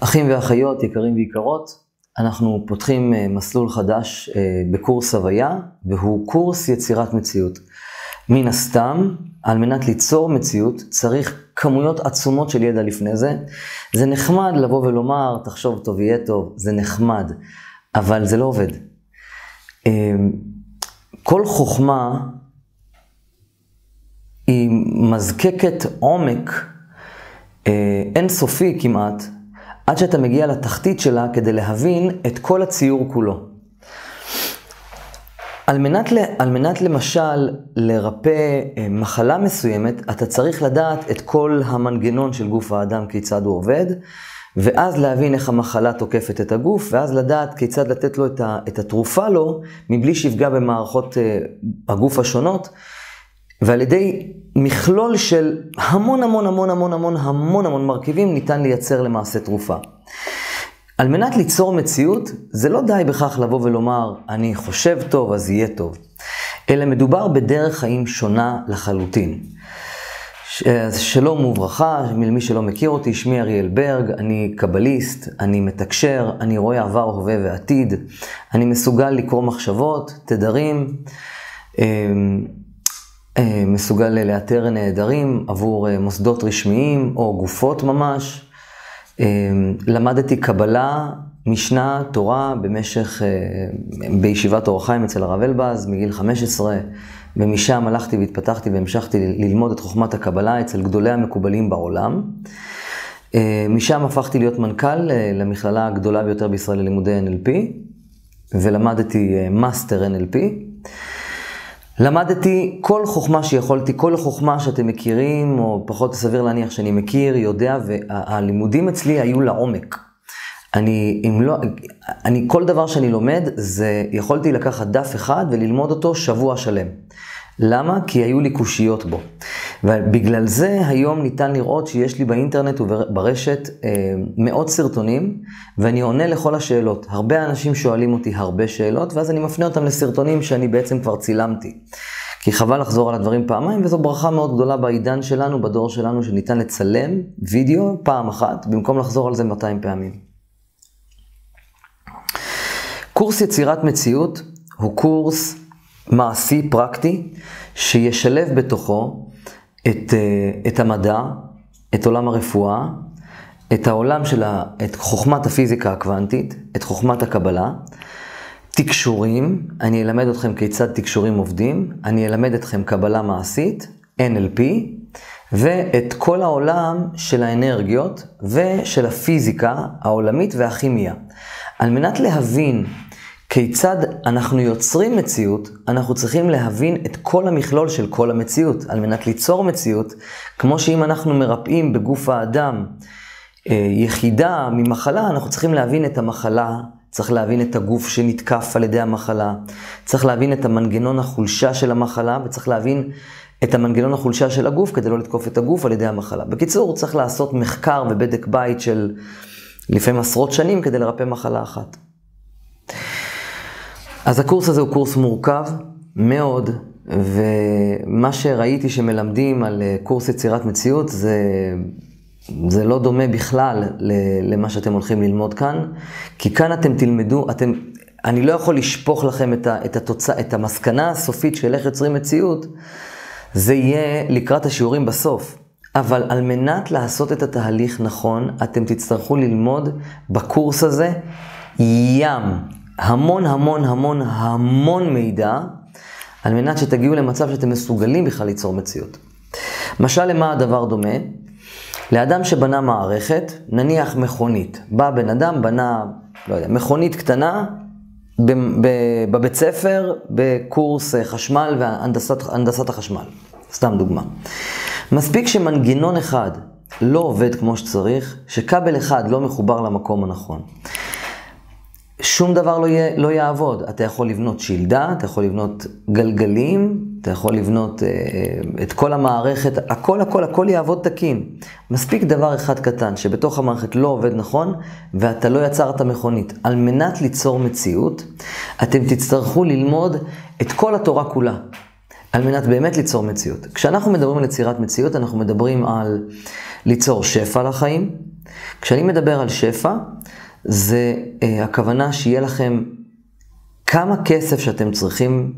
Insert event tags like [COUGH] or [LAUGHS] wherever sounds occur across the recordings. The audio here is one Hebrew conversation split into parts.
אחים ואחיות, יקרים ויקרות, אנחנו פותחים אה, מסלול חדש אה, בקורס הוויה, והוא קורס יצירת מציאות. מן הסתם, על מנת ליצור מציאות, צריך כמויות עצומות של ידע לפני זה. זה נחמד לבוא ולומר, תחשוב טוב, יהיה טוב, זה נחמד, אבל זה לא עובד. אה, כל חוכמה היא מזקקת עומק אינסופי כמעט, עד שאתה מגיע לתחתית שלה כדי להבין את כל הציור כולו. על מנת, על מנת למשל לרפא אה, מחלה מסוימת, אתה צריך לדעת את כל המנגנון של גוף האדם, כיצד הוא עובד, ואז להבין איך המחלה תוקפת את הגוף, ואז לדעת כיצד לתת לו את התרופה לו, מבלי שיפגע במערכות אה, הגוף השונות, ועל ידי מכלול של המון המון המון המון המון המון המון מרכיבים ניתן לייצר למעשה תרופה. על מנת ליצור מציאות, זה לא די בכך לבוא ולומר, אני חושב טוב, אז יהיה טוב. אלא מדובר בדרך חיים שונה לחלוטין. אז שלום וברכה, למי שלא מכיר אותי, שמי אריאל ברג, אני קבליסט, אני מתקשר, אני רואה עבר, הווה ועתיד, אני מסוגל לקרוא מחשבות, תדרים. אה, מסוגל לאתר נעדרים עבור אה, מוסדות רשמיים או גופות ממש. אה, למדתי קבלה, משנה, תורה במשך, בישיבת אור החיים אצל הרב אלבז מגיל 15, ומשם הלכתי והתפתחתי והמשכתי ללמוד את חוכמת הקבלה אצל גדולי המקובלים בעולם. משם הפכתי להיות מנכ"ל למכללה הגדולה ביותר בישראל ללימודי NLP, ולמדתי master NLP. למדתי כל חוכמה שיכולתי, כל חוכמה שאתם מכירים, או פחות סביר להניח שאני מכיר, יודע, והלימודים אצלי היו לעומק. אני, אם לא, אני, כל דבר שאני לומד, זה יכולתי לקחת דף אחד וללמוד אותו שבוע שלם. למה? כי היו לי קושיות בו. ובגלל זה היום ניתן לראות שיש לי באינטרנט וברשת אה, מאות סרטונים, ואני עונה לכל השאלות. הרבה אנשים שואלים אותי הרבה שאלות, ואז אני מפנה אותם לסרטונים שאני בעצם כבר צילמתי. כי חבל לחזור על הדברים פעמיים, וזו ברכה מאוד גדולה בעידן שלנו, בדור שלנו, שניתן לצלם וידאו פעם אחת, במקום לחזור על זה 200 פעמים. קורס יצירת מציאות הוא קורס מעשי, פרקטי, שישלב בתוכו את, אה, את המדע, את עולם הרפואה, את העולם של ה... את חוכמת הפיזיקה הקוונטית, את חוכמת הקבלה, תקשורים, אני אלמד אתכם כיצד תקשורים עובדים, אני אלמד אתכם קבלה מעשית, NLP, ואת כל העולם של האנרגיות ושל הפיזיקה העולמית והכימיה. על מנת להבין כיצד אנחנו יוצרים מציאות, אנחנו צריכים להבין את כל המכלול של כל המציאות, על מנת ליצור מציאות, כמו שאם אנחנו מרפאים בגוף האדם אה, יחידה ממחלה, אנחנו צריכים להבין את המחלה, צריך להבין את הגוף שנתקף על ידי המחלה, צריך להבין את המנגנון החולשה של המחלה, וצריך להבין את המנגנון החולשה של הגוף כדי לא לתקוף את הגוף על ידי המחלה. בקיצור, צריך לעשות מחקר ובדק בית של לפעמים עשרות שנים כדי לרפא מחלה אחת. אז הקורס הזה הוא קורס מורכב מאוד, ומה שראיתי שמלמדים על אה, קורס יצירת מציאות זה, זה לא דומה בכלל למה שאתם הולכים ללמוד כאן, כי כאן אתם תלמדו, אתם, אני לא יכול לשפוך לכם את, ה, את, התוצא, את המסקנה הסופית של איך יוצרים מציאות, זה יהיה לקראת השיעורים בסוף. אבל על מנת לעשות את התהליך נכון, אתם תצטרכו ללמוד בקורס הזה ים המון המון המון המון מידע, על מנת שתגיעו למצב שאתם מסוגלים בכלל ליצור מציאות. משל למה הדבר דומה? לאדם שבנה מערכת, נניח מכונית. בא בן אדם, בנה, לא יודע, מכונית קטנה בבית ספר, בקורס חשמל והנדסת החשמל. סתם דוגמה. מספיק שמנגנון אחד לא עובד כמו שצריך, שכבל אחד לא מחובר למקום הנכון. שום דבר לא, יהיה, לא יעבוד. אתה יכול לבנות שילדה, אתה יכול לבנות גלגלים, אתה יכול לבנות אה, את כל המערכת, הכל הכל הכל יעבוד תקין. מספיק דבר אחד קטן, שבתוך המערכת לא עובד נכון, ואתה לא יצרת מכונית. על מנת ליצור מציאות, אתם תצטרכו ללמוד את כל התורה כולה. על מנת באמת ליצור מציאות. כשאנחנו מדברים על יצירת מציאות, אנחנו מדברים על ליצור שפע לחיים, כשאני מדבר על שפע, זה אה, הכוונה שיהיה לכם כמה כסף שאתם צריכים,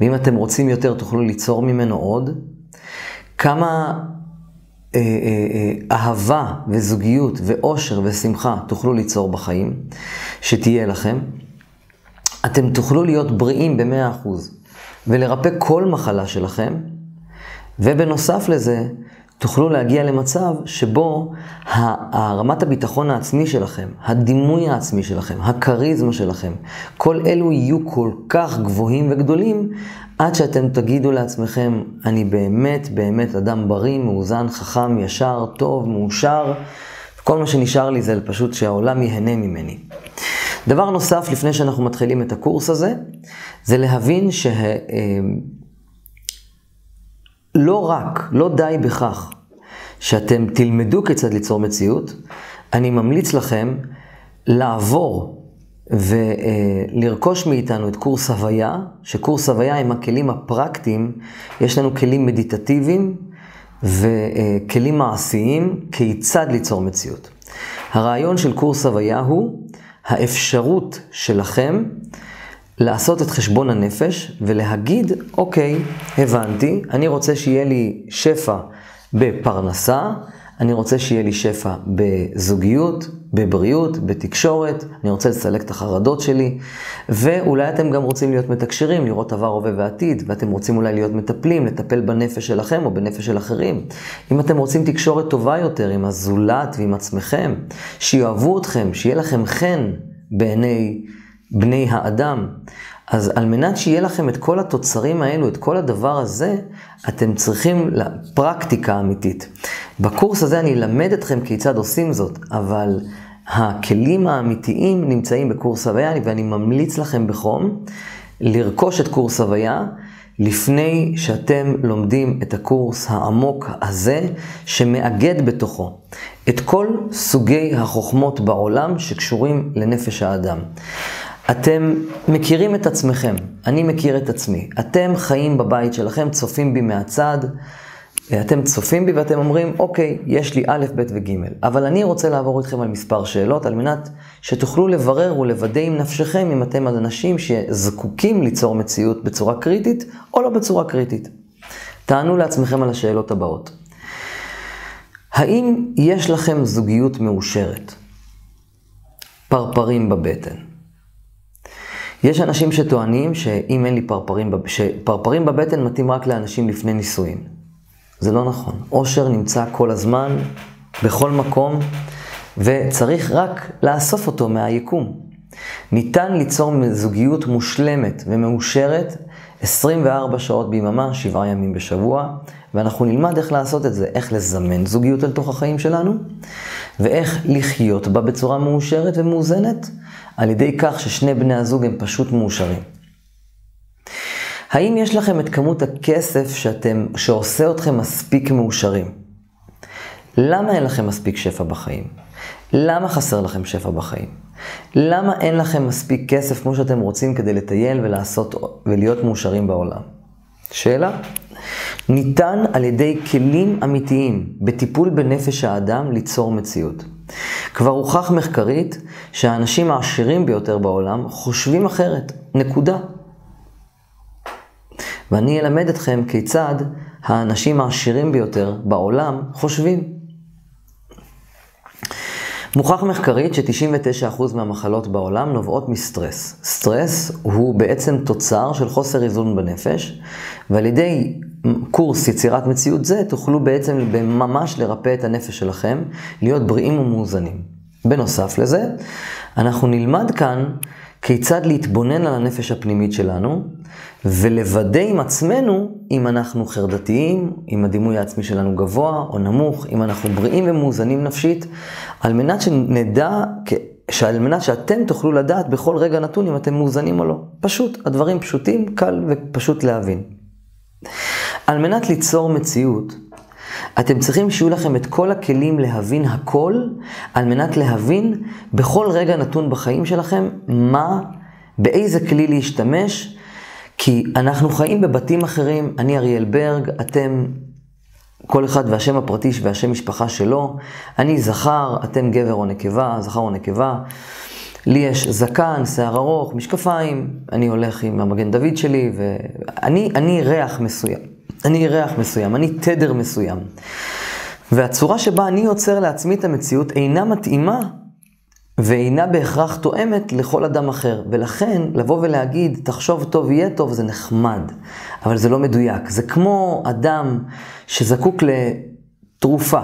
ואם אתם רוצים יותר תוכלו ליצור ממנו עוד, כמה אה, אה, אה, אהבה וזוגיות ואושר ושמחה תוכלו ליצור בחיים, שתהיה לכם. אתם תוכלו להיות בריאים ב-100% ולרפא כל מחלה שלכם, ובנוסף לזה, תוכלו להגיע למצב שבו רמת הביטחון העצמי שלכם, הדימוי העצמי שלכם, הכריזמה שלכם, כל אלו יהיו כל כך גבוהים וגדולים, עד שאתם תגידו לעצמכם, אני באמת באמת אדם בריא, מאוזן, חכם, ישר, טוב, מאושר. כל מה שנשאר לי זה פשוט שהעולם ייהנה ממני. דבר נוסף, לפני שאנחנו מתחילים את הקורס הזה, זה להבין שה... אה, לא רק, לא די בכך שאתם תלמדו כיצד ליצור מציאות, אני ממליץ לכם לעבור ולרכוש מאיתנו את קורס הוויה, שקורס הוויה עם הכלים הפרקטיים, יש לנו כלים מדיטטיביים וכלים מעשיים כיצד ליצור מציאות. הרעיון של קורס הוויה הוא האפשרות שלכם לעשות את חשבון הנפש ולהגיד, אוקיי, הבנתי, אני רוצה שיהיה לי שפע בפרנסה, אני רוצה שיהיה לי שפע בזוגיות, בבריאות, בתקשורת, אני רוצה לסלק את החרדות שלי, ואולי אתם גם רוצים להיות מתקשרים, לראות עבר, הווה ועתיד, ואתם רוצים אולי להיות מטפלים, לטפל בנפש שלכם או בנפש של אחרים. אם אתם רוצים תקשורת טובה יותר עם הזולת ועם עצמכם, שיאהבו אתכם, שיהיה לכם חן בעיני בני האדם, אז על מנת שיהיה לכם את כל התוצרים האלו, את כל הדבר הזה, אתם צריכים פרקטיקה אמיתית. בקורס הזה אני אלמד אתכם כיצד עושים זאת, אבל הכלים האמיתיים נמצאים בקורס הוויה, ואני ממליץ לכם בחום לרכוש את קורס הוויה. לפני שאתם לומדים את הקורס העמוק הזה, שמאגד בתוכו את כל סוגי החוכמות בעולם שקשורים לנפש האדם. אתם מכירים את עצמכם, אני מכיר את עצמי. אתם חיים בבית שלכם, צופים בי מהצד, אתם צופים בי ואתם אומרים, אוקיי, יש לי א', ב' וג', אבל אני רוצה לעבור איתכם על מספר שאלות, על מנת שתוכלו לברר ולוודא עם נפשכם אם אתם אנשים שזקוקים ליצור מציאות בצורה קריטית או לא בצורה קריטית. תענו לעצמכם על השאלות הבאות. האם יש לכם זוגיות מאושרת? פרפרים בבטן. יש אנשים שטוענים שאם אין לי פרפרים, שפרפרים בבטן מתאים רק לאנשים לפני נישואים. זה לא נכון. אושר נמצא כל הזמן, בכל מקום, וצריך רק לאסוף אותו מהיקום. ניתן ליצור זוגיות מושלמת ומאושרת 24 שעות ביממה, 7 ימים בשבוע, ואנחנו נלמד איך לעשות את זה, איך לזמן זוגיות אל תוך החיים שלנו, ואיך לחיות בה בצורה מאושרת ומאוזנת, על ידי כך ששני בני הזוג הם פשוט מאושרים. האם יש לכם את כמות הכסף שאתם, שעושה אתכם מספיק מאושרים? למה אין לכם מספיק שפע בחיים? למה חסר לכם שפע בחיים? למה אין לכם מספיק כסף כמו שאתם רוצים כדי לטייל ולעשות ולהיות מאושרים בעולם? שאלה. ניתן על ידי כלים אמיתיים בטיפול בנפש האדם ליצור מציאות. כבר הוכח מחקרית שהאנשים העשירים ביותר בעולם חושבים אחרת, נקודה. ואני אלמד אתכם כיצד האנשים העשירים ביותר בעולם חושבים. מוכח מחקרית ש-99% מהמחלות בעולם נובעות מסטרס. סטרס הוא בעצם תוצר של חוסר איזון בנפש, ועל ידי קורס יצירת מציאות זה, תוכלו בעצם ממש לרפא את הנפש שלכם, להיות בריאים ומאוזנים. בנוסף לזה, אנחנו נלמד כאן כיצד להתבונן על הנפש הפנימית שלנו, ולוודא עם עצמנו אם אנחנו חרדתיים, אם הדימוי העצמי שלנו גבוה או נמוך, אם אנחנו בריאים ומאוזנים נפשית, על מנת שנדע, על מנת שאתם תוכלו לדעת בכל רגע נתון אם אתם מאוזנים או לא. פשוט, הדברים פשוטים, קל ופשוט להבין. על מנת ליצור מציאות, אתם צריכים שיהיו לכם את כל הכלים להבין הכל, על מנת להבין בכל רגע נתון בחיים שלכם מה, באיזה כלי להשתמש, כי אנחנו חיים בבתים אחרים, אני אריאל ברג, אתם כל אחד והשם הפרטי והשם משפחה שלו. אני זכר, אתם גבר או נקבה, זכר או נקבה. לי יש זקן, שיער ארוך, משקפיים, אני הולך עם המגן דוד שלי, ואני אני ריח מסוים. אני ריח מסוים, אני תדר מסוים. והצורה שבה אני יוצר לעצמי את המציאות אינה מתאימה ואינה בהכרח תואמת לכל אדם אחר. ולכן, לבוא ולהגיד, תחשוב טוב, יהיה טוב, זה נחמד, אבל זה לא מדויק. זה כמו אדם שזקוק לתרופה,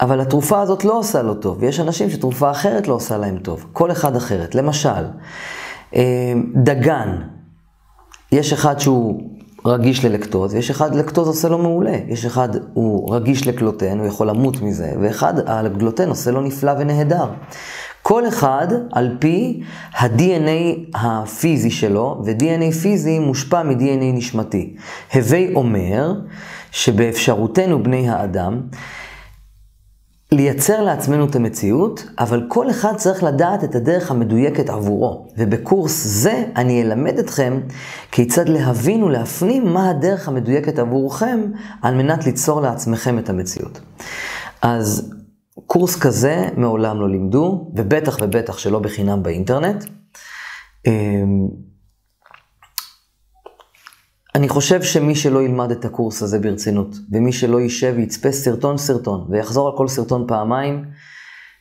אבל התרופה הזאת לא עושה לו טוב, ויש אנשים שתרופה אחרת לא עושה להם טוב, כל אחד אחרת. למשל, אה, דגן, יש אחד שהוא רגיש ללקטוז, ויש אחד לקטוז עושה לו מעולה. יש אחד הוא רגיש לקלוטן, הוא יכול למות מזה, ואחד הגלוטן עושה לו נפלא ונהדר. כל אחד על פי ה-DNA הפיזי שלו, ו-DNA פיזי מושפע מ-DNA נשמתי. הווי אומר שבאפשרותנו בני האדם, לייצר לעצמנו את המציאות, אבל כל אחד צריך לדעת את הדרך המדויקת עבורו. ובקורס זה אני אלמד אתכם כיצד להבין ולהפנים מה הדרך המדויקת עבורכם, על מנת ליצור לעצמכם את המציאות. אז קורס כזה מעולם לא לימדו, ובטח ובטח שלא בחינם באינטרנט. אני חושב שמי שלא ילמד את הקורס הזה ברצינות, ומי שלא יישב ויצפה סרטון סרטון, ויחזור על כל סרטון פעמיים,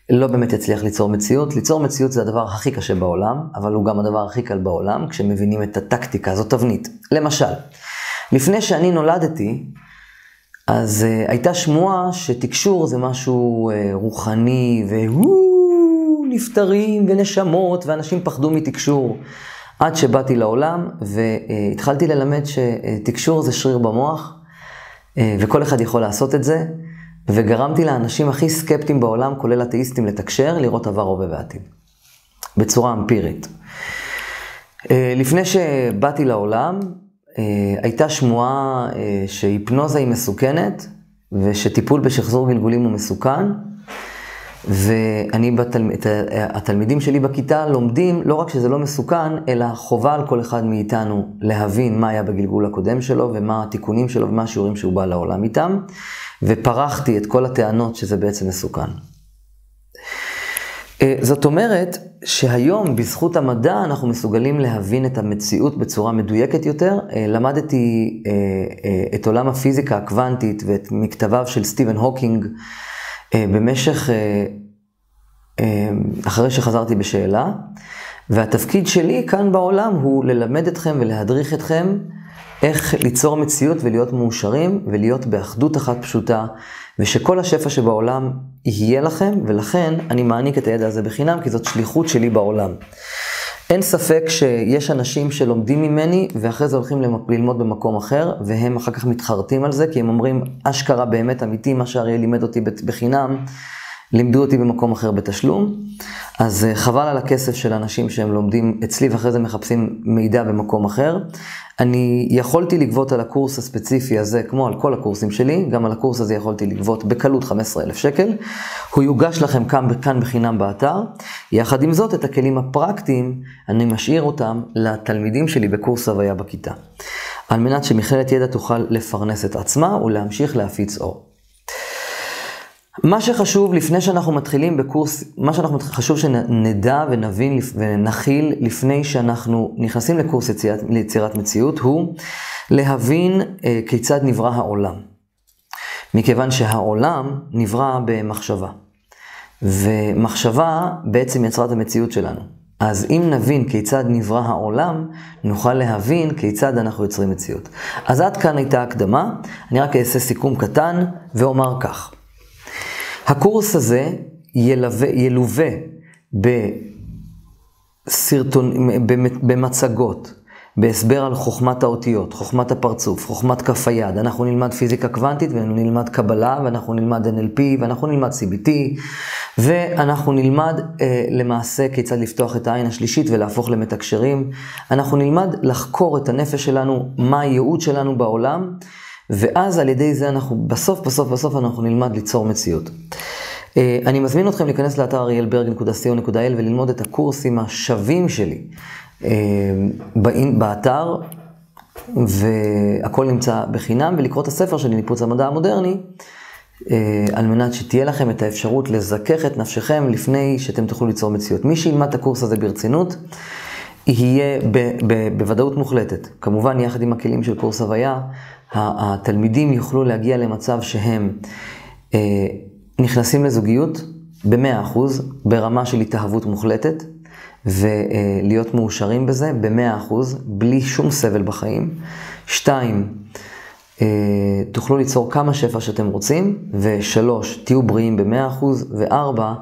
לא באמת יצליח ליצור מציאות. ליצור מציאות זה הדבר הכי קשה בעולם, אבל הוא גם הדבר הכי קל בעולם, כשמבינים את הטקטיקה, זו תבנית. למשל, לפני שאני נולדתי, אז uh, הייתה שמועה שתקשור זה משהו uh, רוחני, והוא, נפטרים ונשמות, ואנשים פחדו מתקשור. עד שבאתי לעולם והתחלתי ללמד שתקשור זה שריר במוח, אה, וכל אחד יכול לעשות את זה, וגרמתי לאנשים הכי סקפטיים בעולם, כולל אתאיסטים, לתקשר, לראות עבר, הווה ועתיד. בצורה אמפירית. אה, לפני שבאתי לעולם, אה, הייתה שמועה שהיפנוזה היא מסוכנת, ושטיפול בשחזור גלגולים הוא מסוכן, ואני, בתל... התלמידים שלי בכיתה לומדים לא רק שזה לא מסוכן, אלא חובה על כל אחד מאיתנו להבין מה היה בגלגול הקודם שלו, ומה התיקונים שלו, ומה השיעורים שהוא בא לעולם איתם, ופרחתי את כל הטענות שזה בעצם מסוכן. אה, זאת אומרת שהיום בזכות המדע אנחנו מסוגלים להבין את המציאות בצורה מדויקת יותר. אה, למדתי אה, את עולם הפיזיקה הקוונטית ואת מכתביו של סטיבן הוקינג. אה, במשך, אה, אה, אחרי שחזרתי בשאלה, והתפקיד שלי כאן בעולם הוא ללמד אתכם ולהדריך אתכם איך ליצור מציאות ולהיות מאושרים ולהיות באחדות אחת פשוטה, ושכל השפע שבעולם יהיה לכם, ולכן אני מעניק את הידע הזה בחינם, כי זאת שליחות שלי בעולם. אין ספק שיש אנשים שלומדים ממני, ואחרי זה הולכים ללמוד במקום אחר, והם אחר כך מתחרטים על זה, כי הם אומרים, אשכרה באמת אמיתי, מה שאריאל לימד אותי בחינם, לימדו אותי במקום אחר בתשלום. אז אה, חבל על הכסף של אנשים שהם לומדים אצלי ואחרי זה מחפשים מידע במקום אחר. אני יכולתי לגבות על הקורס הספציפי הזה, כמו על כל הקורסים שלי, גם על הקורס הזה יכולתי לגבות בקלות 15,000 שקל. הוא יוגש לכם כאן, כאן בחינם באתר. יחד עם זאת, את הכלים הפרקטיים, אני משאיר אותם לתלמידים שלי בקורס הוויה בכיתה. על מנת שמכללת ידע תוכל לפרנס את עצמה ולהמשיך להפיץ אור. מה שחשוב לפני שאנחנו מתחילים בקורס, מה שאנחנו חשוב שנדע ונבין ונכיל לפני שאנחנו נכנסים לקורס יצירת, ליצירת מציאות, הוא להבין אה, כיצד נברא העולם. מכיוון שהעולם נברא במחשבה, ומחשבה בעצם יצרה את המציאות שלנו. אז אם נבין כיצד נברא העולם, נוכל להבין כיצד אנחנו יוצרים מציאות. אז עד כאן הייתה הקדמה, אני רק אעשה סיכום קטן ואומר כך. הקורס הזה ילווה, ילווה בסרטון, במצגות, בהסבר על חוכמת האותיות, חוכמת הפרצוף, חוכמת כף היד. אנחנו נלמד פיזיקה קוונטית ונלמד קבלה ואנחנו נלמד NLP ואנחנו נלמד CBT ואנחנו נלמד אה, למעשה כיצד לפתוח את העין השלישית ולהפוך למתקשרים. אנחנו נלמד לחקור את הנפש שלנו, מה הייעוד שלנו בעולם. ואז על ידי זה אנחנו, בסוף, בסוף, בסוף אנחנו נלמד ליצור מציאות. אה, אני מזמין אתכם להיכנס לאתר אריאלברג.co.il וללמוד את הקורסים השווים שלי אה, באתר. והכל נמצא בחינם, ולקרוא את הספר שלי, ניפוץ המדע המודרני, אה, על מנת שתהיה לכם את האפשרות לזכך את נפשכם לפני שאתם תוכלו ליצור מציאות. מי שילמד את הקורס הזה ברצינות, יהיה ב- ב- בוודאות מוחלטת. כמובן, יחד עם הכלים של קורס הוויה, התלמידים יוכלו להגיע למצב שהם אה, נכנסים לזוגיות ב-100%, ברמה של התאהבות מוחלטת, ולהיות מאושרים בזה ב-100%, בלי שום סבל בחיים. שתיים, אה, תוכלו ליצור כמה שפע שאתם רוצים, ושלוש, תהיו בריאים ב-100%, וארבע,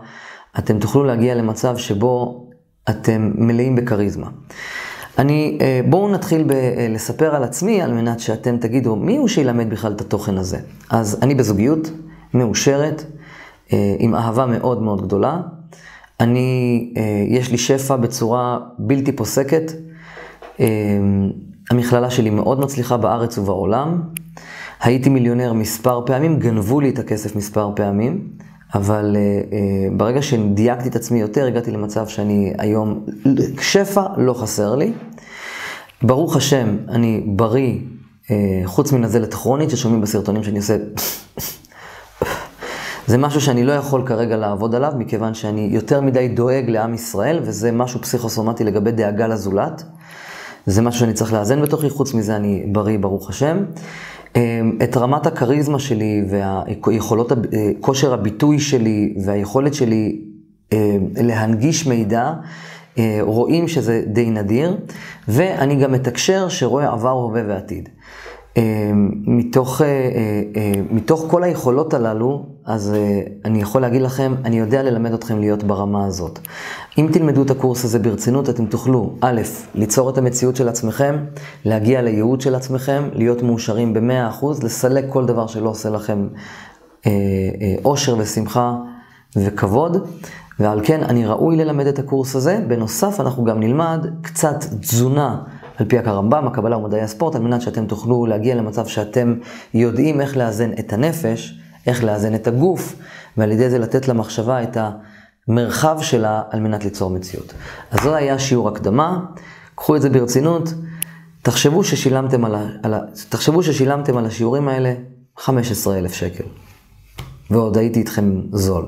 אתם תוכלו להגיע למצב שבו אתם מלאים בכריזמה. אני, אה, בואו נתחיל ב- אה, על עצמי, על מנת שאתם תגידו, מי הוא שילמד בכלל את התוכן הזה? אז אני בזוגיות, מאושרת, עם אהבה מאוד מאוד גדולה. אני, יש לי שפע בצורה בלתי פוסקת. המכללה שלי מאוד מצליחה בארץ ובעולם. הייתי מיליונר מספר פעמים, גנבו לי את הכסף מספר פעמים, אבל uh, uh, ברגע שדייקתי את עצמי יותר, הגעתי למצב שאני היום, שפע לא חסר לי. ברוך השם, אני בריא, uh, חוץ מנזלת כרונית ששומעים בסרטונים שאני עושה... [LAUGHS] זה משהו שאני לא יכול כרגע לעבוד עליו, מכיוון שאני יותר מדי דואג לעם ישראל, וזה משהו פסיכוסומטי לגבי דאגה לזולת. זה משהו שאני צריך לאזן בתוכי, חוץ מזה אני בריא, ברוך השם. אמ, את רמת הכריזמה שלי והיכולות, אה, כושר הביטוי שלי והיכולת שלי אמ, להנגיש מידע, אה, רואים שזה די נדיר, ואני גם מתקשר שרואה עבר, הווה ועתיד. אמ, מתוך, אה, מתוך כל היכולות הללו, אז אני יכול להגיד לכם, אני יודע ללמד אתכם להיות ברמה הזאת. אם תלמדו את הקורס הזה ברצינות, אתם תוכלו, א', ליצור את המציאות של עצמכם, להגיע לייעוד של עצמכם, להיות מאושרים ב-100%, לסלק כל דבר שלא עושה לכם אה, אה, אושר ושמחה וכבוד, ועל כן אני ראוי ללמד את הקורס הזה. בנוסף, אנחנו גם נלמד קצת תזונה. על פי הרמב"ם, הקבלה ומדעי הספורט, על מנת שאתם תוכלו להגיע למצב שאתם יודעים איך לאזן את הנפש, איך לאזן את הגוף, ועל ידי זה לתת למחשבה את ה... מרחב שלה על מנת ליצור מציאות. אז זה היה שיעור הקדמה, קחו את זה ברצינות, תחשבו ששילמתם על, ה, על, ה, תחשבו ששילמתם על השיעורים האלה 15,000 שקל, ועוד הייתי איתכם זול.